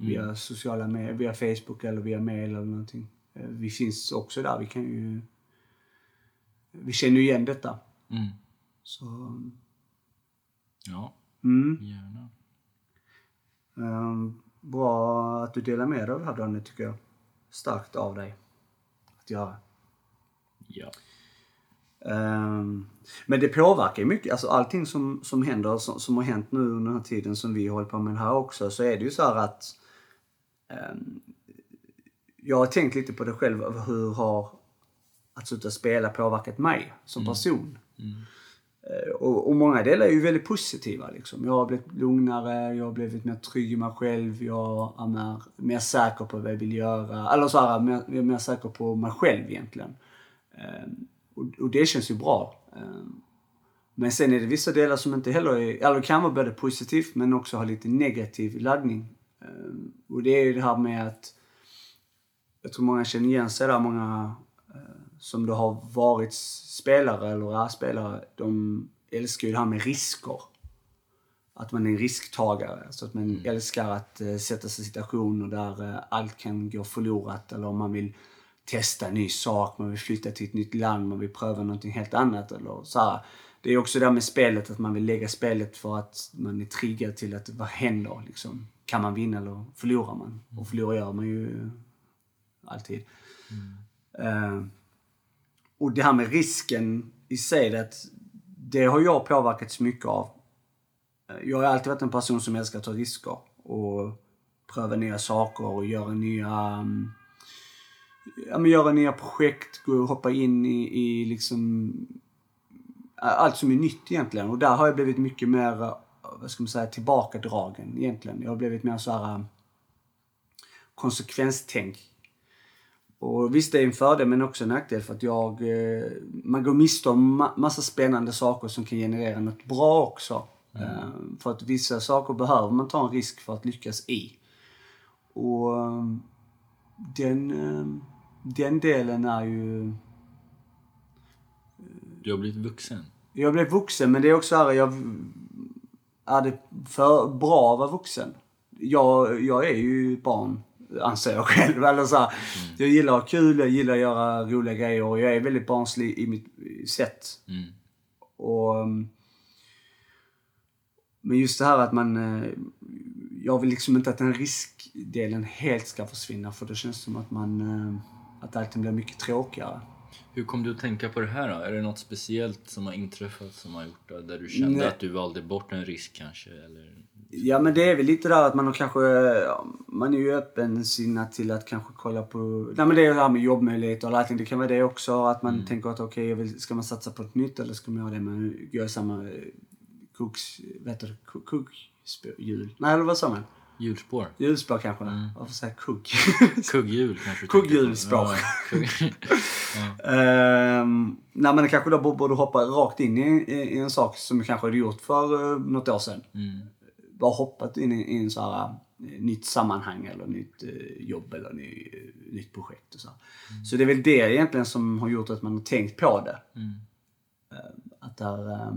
Via sociala medier, via Facebook eller via mail eller någonting. Vi finns också där. Vi kan ju... Vi känner ju igen detta. Mm. Så... Ja, Mm. gärna. Ehm, bra att du delar med dig av det här Donny, tycker jag. Starkt av dig att göra. Ja. Ehm, men det påverkar ju mycket. Alltså allting som, som händer, som, som har hänt nu under den här tiden som vi håller på med här också, så är det ju så här att ehm, jag har tänkt lite på det själv, hur har att sluta spela påverkat mig som person. Eh, Eh, och, och många delar är ju väldigt positiva. Liksom. Jag har blivit lugnare, jag har blivit mer trygg i mig själv, jag är mer, mer säker på vad jag vill göra. Eller så här, mer, jag är mer säker på mig själv egentligen. Ehm, och, och det känns ju bra. Ehm, men sen är det vissa delar som inte heller är, eller kan vara både positivt men också ha lite negativ laddning. Ehm, och det är ju det här med att jag tror många känner igen sig där, många som då har varit spelare eller är spelare, de älskar ju det här med risker. Att man är en risktagare. Så att man älskar att eh, sätta sig i situationer där eh, allt kan gå förlorat eller om man vill testa en ny sak, man vill flytta till ett nytt land, man vill pröva någonting helt annat eller så här. Det är också det där med spelet, att man vill lägga spelet för att man är triggad till att vad händer liksom? Kan man vinna eller förlorar man? Och förlora gör man ju alltid. Eh, och det här med risken i sig, det, det har jag påverkats mycket av. Eh, jag har alltid varit en person som älskar att ta risker och pröva nya saker och göra nya, mm, ja, men göra nya projekt, gå och hoppa in i, i liksom eh, allt som är nytt egentligen. Och där har jag blivit mycket mer, eh, vad ska man säga, tillbakadragen egentligen. Jag har blivit mer så här konsekvenstänk. Och visst, det är en fördel men också en nackdel för att jag, eh, man går miste om ma- massa spännande saker som kan generera något bra också. Eh, för att vissa saker behöver man ta en risk för att lyckas i. Och eh, den, den delen är ju... Du har blivit vuxen. Jag blev vuxen men det är också här, jag är det för bra att vara vuxen. Jag, jag är ju barn, anser jag själv. Eller så här, Jag gillar att ha kul, jag gillar att göra roliga grejer och jag är väldigt barnslig i mitt sätt. Mm. Och, um, men just det här att man... eh, Jag vill liksom inte att den riskdelen helt ska försvinna för det känns som att man... eh, Att allting blir mycket tråkigare. Hur kom du att tänka på det här då? Är det något speciellt som har inträffat som har gjort det? Där du kände Nej. att du valde bort en risk kanske? Eller? Ja men det är väl lite där att man har kanske, man är ju öppen sinnad till att kanske kolla på, nej men det är det här med jobbmöjligheter och allting, det kan vara det också. Att man tänker att okej, vill- ska man satsa på ett nytt eller ska man göra det med, i samma eh, koks, det, Ko- kugghjul? Nej eller vad sa man? Hjulspår? Hjulspår kanske? Varför säger jag kugg? Kugghjul kanske? du. Kugghjulsspår. Ja, Ehm, nej men kanske då borde hoppa rakt in i, i, i en sak som jag kanske hade gjort för uh, något år sedan. Mm. Bara hoppat in i, i en så här, eh, nytt sammanhang eller nytt eh, jobb eller ny, eh, nytt projekt. Och så. så det är väl det egentligen som har gjort att man har tänkt på det. Mm. Att där,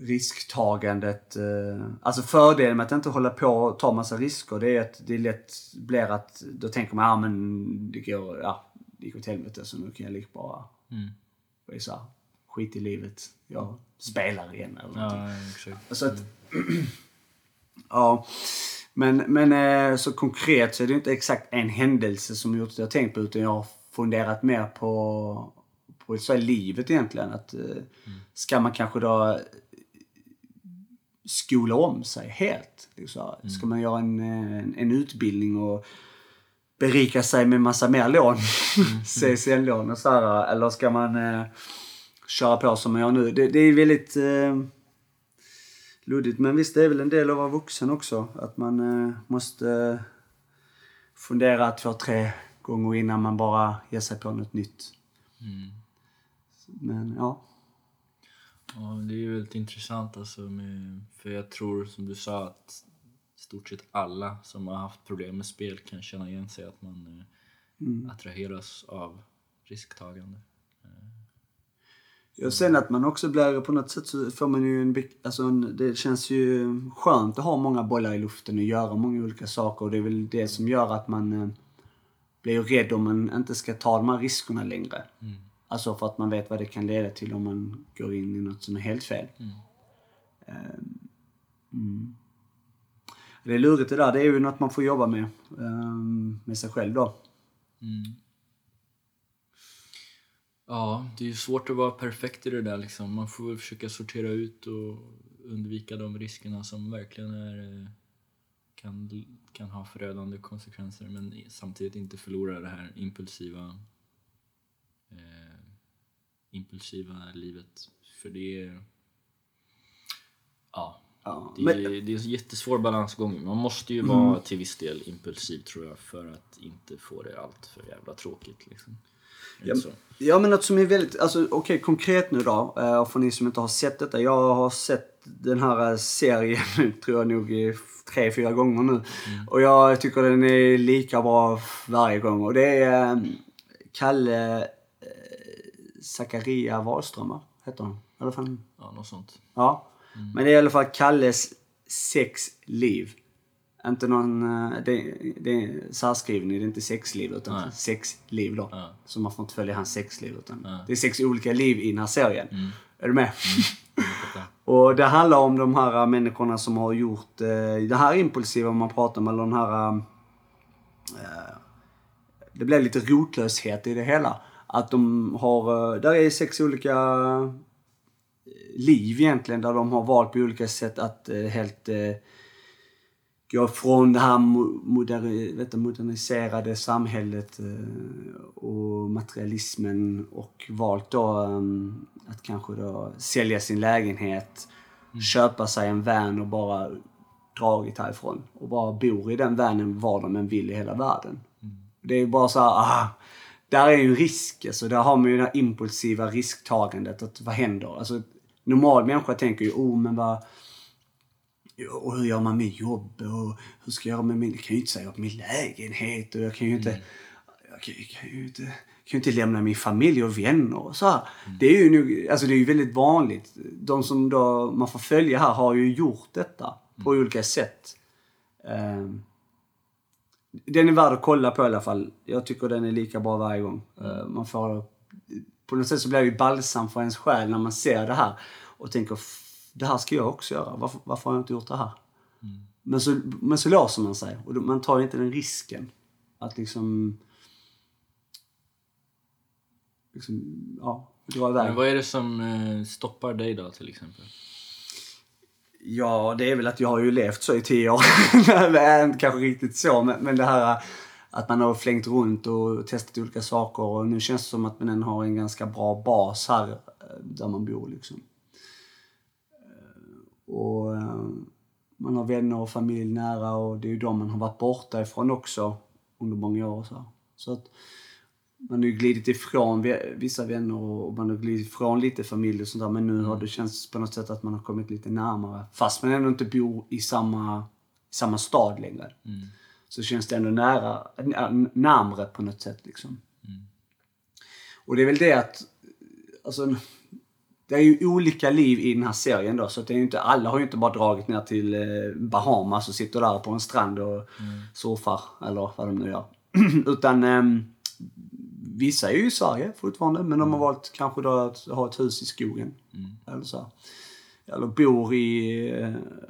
risktagandet, alltså fördelen med att inte hålla på och ta massa risker det är att det lätt blir att då tänker man, ja men det går, ja, det gick åt helvete så nu kan jag lika bara, Mm. så här, skit i livet, jag spelar igen eller. Ja, exakt. Så att, ja. Men, men eh, så konkret så är det inte exakt en händelse som gjort att jag tänkt på utan jag har funderat mer på, på så här livet egentligen. Att, eh, Ska man kanske då skola om sig helt? Liksom. Ska man göra en, en, en utbildning och berika sig med massa mer lån? CSN-lån och så här. Eller ska man eh, köra på som man gör nu? Det, det är väldigt eh, luddigt. Men visst, det är väl en del av att vara vuxen också. Att man eh, måste eh, fundera två, tre gånger innan man bara ger sig på något nytt. Men ja. Ja, det är ju väldigt intressant alltså med, för jag tror som du sa att stort sett alla som har haft problem med spel kan känna igen sig att man eh, attraheras av risktagande. Och sen att man också blir, på något sätt så får man ju en, alltså en, det känns ju skönt att ha många bollar i luften och göra många olika saker. Och det är väl det som gör att man eh, blir rädd om man inte ska ta de här riskerna längre. Alltså för att man vet vad det kan leda till om man går in i något som är helt fel. Eh, mm. Det är lurigt det där. Det är ju något man får jobba med. eh, Med sig själv då. Ja, det är ju svårt att vara perfekt i det där liksom. Man får väl försöka sortera ut och undvika de riskerna som verkligen är, eh, kan, kan ha förödande konsekvenser men samtidigt inte förlora det här impulsiva eh, impulsiva livet. För det är... Ja. Ja, Det men- är, det är en jättesvår balansgång. Man måste ju vara till viss del impulsiv tror jag för att inte få det allt för jävla tråkigt. Liksom. Ja? Ja men något som är väldigt, alltså okej konkret nu då. eh, Och för ni som inte har sett detta. Jag har sett den här eh, serien tror jag nog i tre, fyra gånger nu. Och jag tycker den är lika bra varje gång. Och det är eh, Kalle Zakaria Wahlström? Heter han? Eller fan? Ja, något sånt. Ja. Men det är i alla fall Kalles sex liv. Inte någon, eh, det, det är särskrivning, det är inte sexliv utan Nej. sexliv då. Ja. Så man får inte följa hans sexliv utan Ja. det är sex olika liv i den här serien. Är du med? Fattar. Och det handlar om de här människorna som har gjort eh, det här impulsiva man pratar om, eller den här... Eh, det blev lite rotlöshet i det hela. Att de har, eh, där är sex olika eh, liv egentligen där de har valt på olika sätt att eh, helt eh, gå från det här moderniserade samhället eh, och materialismen och valt då eh, att kanske då sälja sin lägenhet, köpa sig en van och bara dragit härifrån och bara bor i den vanen var de än vill i hela världen. Det är bara så här, ah, där är ju risk. Alltså, där har man ju det här impulsiva risktagandet. Att vad händer? Alltså, normal människa tänker ju, oh men vad... Och hur gör man med jobb? Och hur ska jag göra med min... Jag kan ju inte säga upp min lägenhet och jag kan ju inte... Jag kan, jag kan ju inte, kan ju inte lämna min familj och vänner och så här. Det är ju nog, alltså det är ju väldigt vanligt. De som då man får följa här har ju gjort detta på olika sätt. Ehm, den är värd att kolla på i alla fall. Jag tycker den är lika bra varje gång. Eh, Man får, på något sätt så blir det ju balsam för ens själ när man ser det här och tänker "F- det här ska jag också göra. Varför, varför har jag inte gjort det här? Men, så, men så låser man sig och man tar inte den risken att liksom, liksom ja, dra iväg. Men vad är det som eh, stoppar dig då till exempel? Ja, det är väl att jag har ju levt så i tio år. Inte kanske riktigt så, men, men det här att man har flängt runt och testat olika saker och nu känns det som att man har en ganska bra bas här eh, där man bor liksom. Och eh, man har vänner och familj nära och det är ju de man har varit borta ifrån också under många år. Så, så att man har ju glidit ifrån vi- vissa vänner och man har glidit ifrån lite familj och sånt där. Men nu har det känts på något sätt att man har kommit lite närmare. Fast man ändå inte bor i samma, samma stad längre. Så känns det ändå nära, närmre på något sätt liksom. Och det är väl det att, alltså, det är ju olika liv i den här serien då. Så att det är ju inte, alla har ju inte bara dragit ner till eh, Bahamas och sitter där på en strand och surfar. Eller vad de nu gör. Utan ehm, vissa är ju i Sverige fortfarande. Men de har valt kanske då att ha ett hus i skogen. Eller så. eller bor i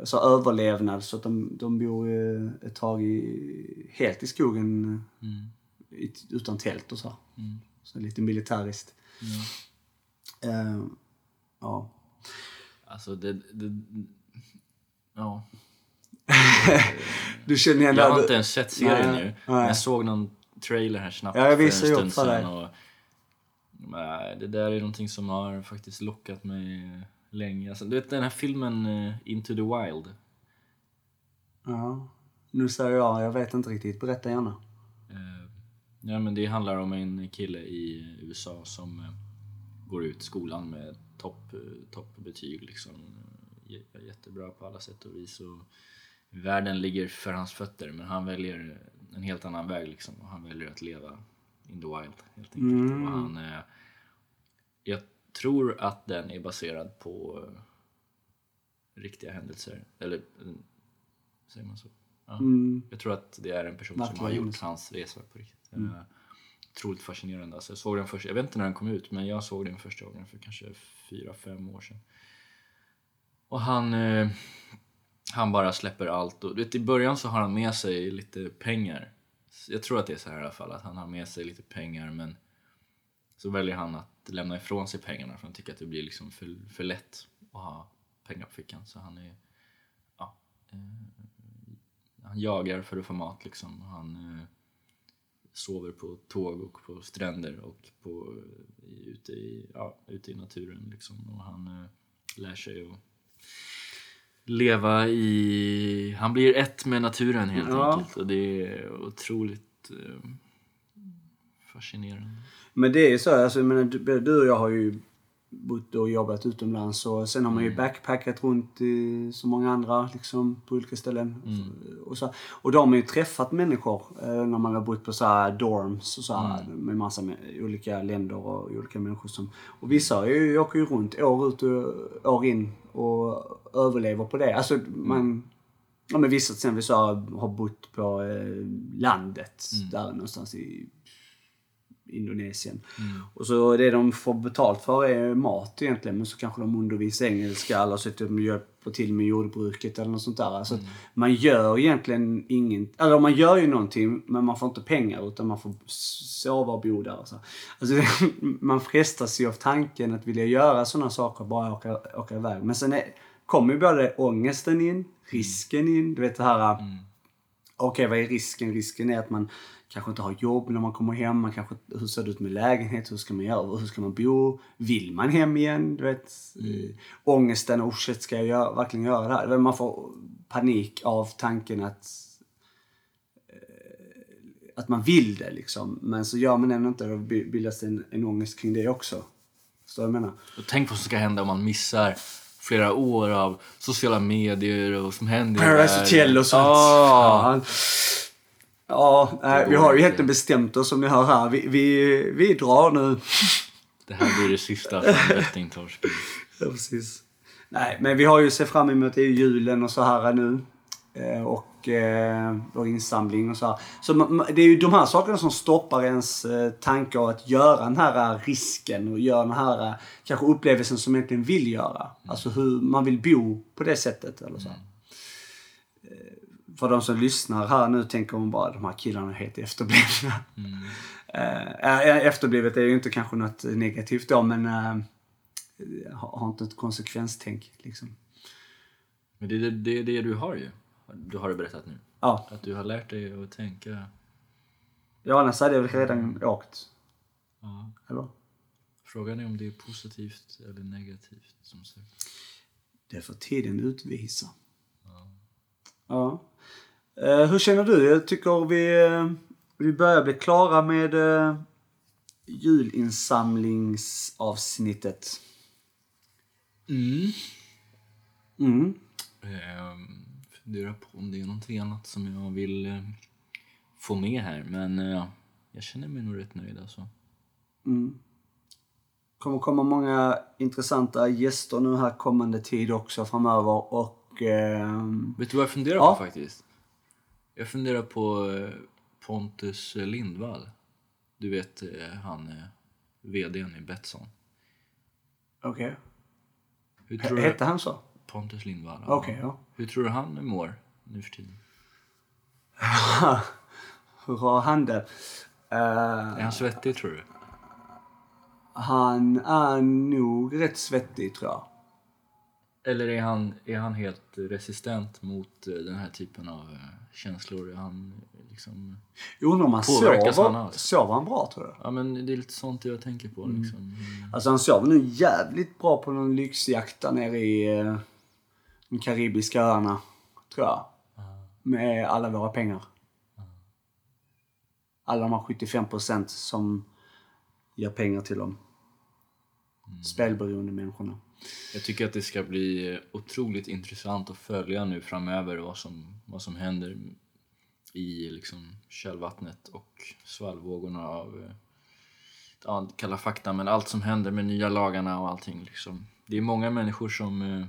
alltså överlevnad så att de, de bor eh, ett tag i, helt i skogen Mm. utan tält och så. Mm. Så lite militäriskt. Ja. Eh, ja. Alltså det, det... Ja. Du känner igen Jag har inte ens sett serien Nej, nu. nej. Jag såg någon trailer här snabbt Ja, jag för en stund sedan. Och, nej, det där är någonting som har faktiskt lockat mig länge. Alltså, du vet den här filmen eh, Into the Wild? Ja. Nu säger jag, jag vet inte riktigt. Berätta gärna. Eh, ja, men det handlar om en kille i USA som eh, går ut skolan med topp, toppbetyg. Liksom. J- Jättebra på alla sätt och vis. Och världen ligger för hans fötter men han väljer en helt annan väg. Liksom. Och han väljer att leva in the wild helt enkelt. Och han, eh, jag tror att den är baserad på eh, riktiga händelser. Eller eh, säger man så? Ja. Mm. Jag tror att det är en person Verkligen som har gjort hans resa på riktigt. Mm. Otroligt fascinerande. Alltså jag, såg den först, jag vet inte när den kom ut, men jag såg den första gången för kanske fyra, fem år sedan. Och han, eh, han bara släpper allt. Och, du vet, I början så har han med sig lite pengar. Jag tror att det är så här i alla fall, att han har med sig lite pengar men så väljer han att lämna ifrån sig pengarna för han tycker att det blir liksom för, för lätt att ha pengar på fickan. Så han är, ja, eh, han jagar för att få mat liksom. Han eh, sover på tåg och på stränder och på, ute, i, ja, ute i naturen liksom. Och han eh, lär sig att leva i... Han blir ett med naturen helt Ja. enkelt. Och det är otroligt eh, fascinerande. Men det är ju så, alltså, jag menar, du och jag har ju bott och jobbat utomlands och sen har man Mm. ju backpackat runt i så många andra liksom på olika ställen. Mm. Och, så, och då har man ju träffat människor eh, när man har bott på så här dorms och så här, Mm. med massa med, olika länder och olika människor som... Och vissa är ju, åker ju runt år ut och år in och överlever på det. Alltså man... Ja men vissa till exempel så har, har bott på eh, landet där någonstans i Indonesien. Och så det de får betalt för är mat egentligen. Men så kanske de undervisar engelska eller så att de hjälper till med jordbruket eller något sånt där. Alltså att man gör egentligen ingen... Eller man gör ju någonting men man får inte pengar utan man får sova och bo där. och Så. Alltså, man frestas ju av tanken att vilja göra sådana saker, bara åka, åka iväg. Men sen är, kommer ju både ångesten in, risken in, du vet det här... Okej, vad är risken? Risken är att man kanske inte har jobb när man kommer hem. Man kanske, hur ser det ut med lägenhet? Hur ska man göra? Hur ska man bo? Vill man hem igen? Du vet, mm. Ångesten, oh shit, ska jag göra, verkligen göra det här? Man får panik av tanken att eh, att man vill det liksom. Men så gör man ändå inte det. Då bildas en, en ångest kring det också. Förstår du vad jag menar? Och tänk vad som ska hända om man missar flera år av sociala medier och som händer Paradise. Hotel och sånt. Ja. Ja, ja nej, vi har ju egentligen bestämt oss som ni hör här. Vi, vi, vi drar nu. Det här blir det sista från Bettingtorsken. Ja, precis. Nej, men vi har ju sett fram emot det är ju julen och så här nu. Eh, och eh, vår insamling och så här. Så det är ju de här sakerna som stoppar ens eh, tankar att göra den här eh, risken och göra den här kanske upplevelsen som man egentligen vill göra. Alltså hur man vill bo på det sättet eller så. Eh, för de som lyssnar här nu tänker man bara de här killarna är helt efterblivna. Eh, eh, efterblivet är ju inte kanske något negativt då men eh, har, inte ett konsekvenstänk liksom. Men det är det, det, du har ju. Du har det berättat nu. Ja, Att du har lärt dig att tänka. ja annars hade jag väl redan åkt. Ja. Eller? Frågan är om det är positivt eller negativt som sagt. Det får tiden utvisa. Ja. Eh, hur känner du? Jag tycker vi, eh, vi börjar bli klara med eh, julinsamlingsavsnittet. Mm. Mm. Ehm, funderar på om det är någonting annat som jag vill eh, få med här. Men eh, jag känner mig nog rätt nöjd alltså. Mm. kommer komma många intressanta gäster nu här kommande tid också framöver och ehm, Vet du vad jag funderar Ja. på faktiskt? Jag funderar på eh, Pontus Lindvall. Du vet eh, han eh, VDn i Betsson. okej. Du? Hette han så? Pontus Lindvall. Okej, ja. Hur tror du han mår nu för tiden? Hur har han det? Eh, Är han svettig tror du? han är nog rätt svettig tror jag. Eller är han, är han helt resistent mot eh, den här typen av eh, känslor? Är han liksom... Jag undrar om han Påverkas han sover. Sover han bra tror du? Ja men det är lite sånt jag tänker på liksom. Mm. Alltså han sover nu jävligt bra på någon lyxjakt där nere i eh, de karibiska öarna. Tror jag. Med alla våra pengar. Alla de här 75 procent som ger pengar till de spelberoende människorna. Jag tycker att det ska bli otroligt intressant att följa nu framöver vad som, vad som händer i liksom källvattnet och svallvågorna av eh, ja, Kalla fakta, men allt som händer med nya lagarna och allting. Liksom. Det är många människor som... eh,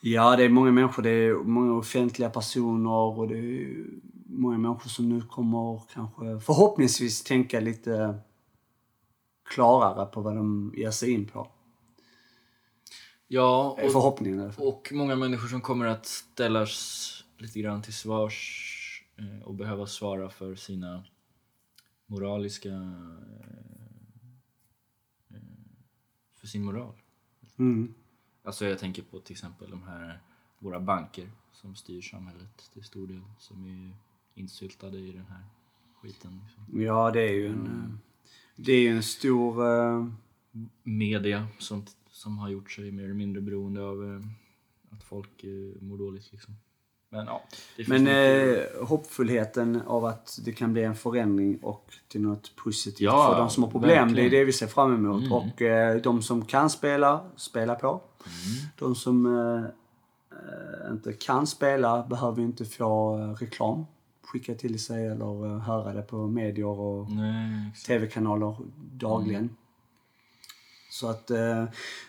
Ja, det är många människor. Det är många offentliga personer och det är många människor som nu kommer kanske förhoppningsvis tänka lite klarare på vad de ger sig in på. Ja, och, förhoppningen och många människor som kommer att ställas lite grann till svars eh, och behöva svara för sina moraliska... eh, För sin moral. Mm. Alltså jag tänker på till exempel de här våra banker som styr samhället till stor del. Som är insyltade i den här skiten. Liksom. Ja, det är ju en, eh, det är ju en stor... eh, Media som, som har gjort sig mer eller mindre beroende av eh, att folk eh, mår dåligt. Liksom. Men ja, Men eh, hoppfullheten av att det kan bli en förändring och till något positivt Ja, för de som har problem. verkligen. Det är det vi ser fram emot. Mm. Och eh, de som kan spela, spela på. Mm. De som eh, eh, inte kan spela behöver inte få reklam skickad till sig eller höra det på medier och tv-kanaler dagligen. Mm. Så att eh,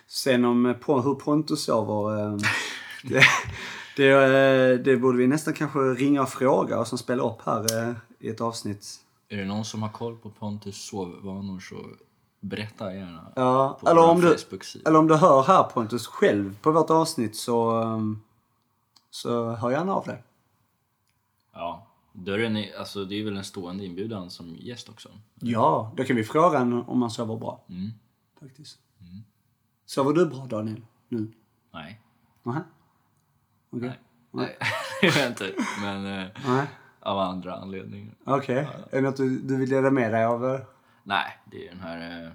sen om eh, på, hur Pontus sover, eh, det, det, eh, det borde vi nästan kanske ringa och fråga och som spelar upp här eh, i ett avsnitt. Är det någon som har koll på Pontus sovvanor så berätta gärna Ja, på eller om, du, eller om du hör här Pontus själv på vårt avsnitt så, eh, så hör gärna av dig. Ja, dörren är, alltså det är väl en stående inbjudan som gäst också. Ja, då kan vi fråga om han sover bra. Mm. Faktiskt. Sover du bra Daniel? Nu? Nej. Nähä? Okej. Nej. Nej, vet jag inte. Men eh, Nej. av andra anledningar. Okej. Är det något du, du vill dela med dig av? eh? Nej, det är den här äh,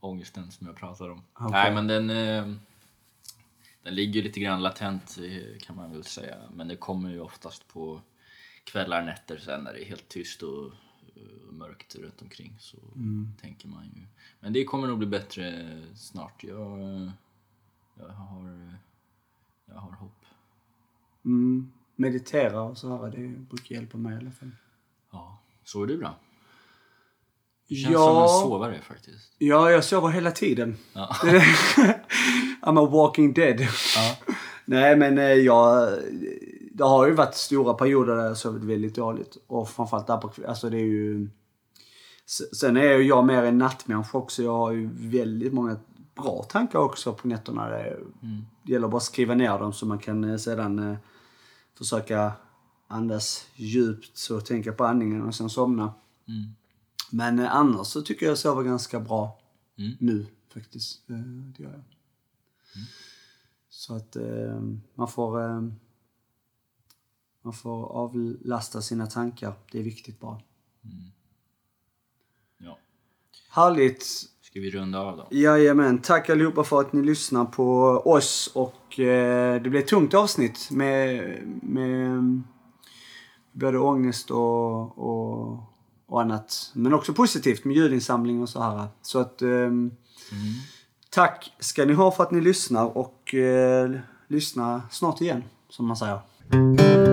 ångesten som jag pratar om. Okej. Nej, men den, eh, den ligger lite grann latent eh, kan man väl säga. Men det kommer ju oftast på kvällar, nätter sen när det är helt tyst och eh, mörkt runt omkring. Så tänker man ju. Men det kommer nog bli bättre snart. Jag, eh, jag, har, eh, jag har hopp. Mm, meditera och så här, det brukar hjälpa mig i alla fall. Ja. Sover du bra? Du känns Ja. som en sovare faktiskt. Ja, jag sover hela tiden. Ja. I'm a walking dead. Ja. Nej, men eh, jag... Det har ju varit stora perioder där jag sovit väldigt dåligt. Och framförallt där på Alltså det är ju... Sen är ju jag mer en nattmänniska också. Jag har ju väldigt många bra tankar också på nätterna. Det det gäller bara att skriva ner dem så man kan eh, sedan eh, försöka andas djupt och tänka på andningen och sen somna. Mm. Men eh, annars så tycker jag jag sover ganska bra Mm. nu faktiskt. Det gör jag. Så att man får man får avlasta sina tankar. Det är viktigt bara. ja. Härligt! Ska vi runda av då? Jajamän, tack allihopa för att ni lyssnar på oss och eh, det blev ett tungt avsnitt med, med mm, både ångest och, och, och annat. Men också positivt med ljudinsamling och så här. Så att ehm, tack ska ni ha för att ni lyssnar och eh, lyssna snart igen, som man säger.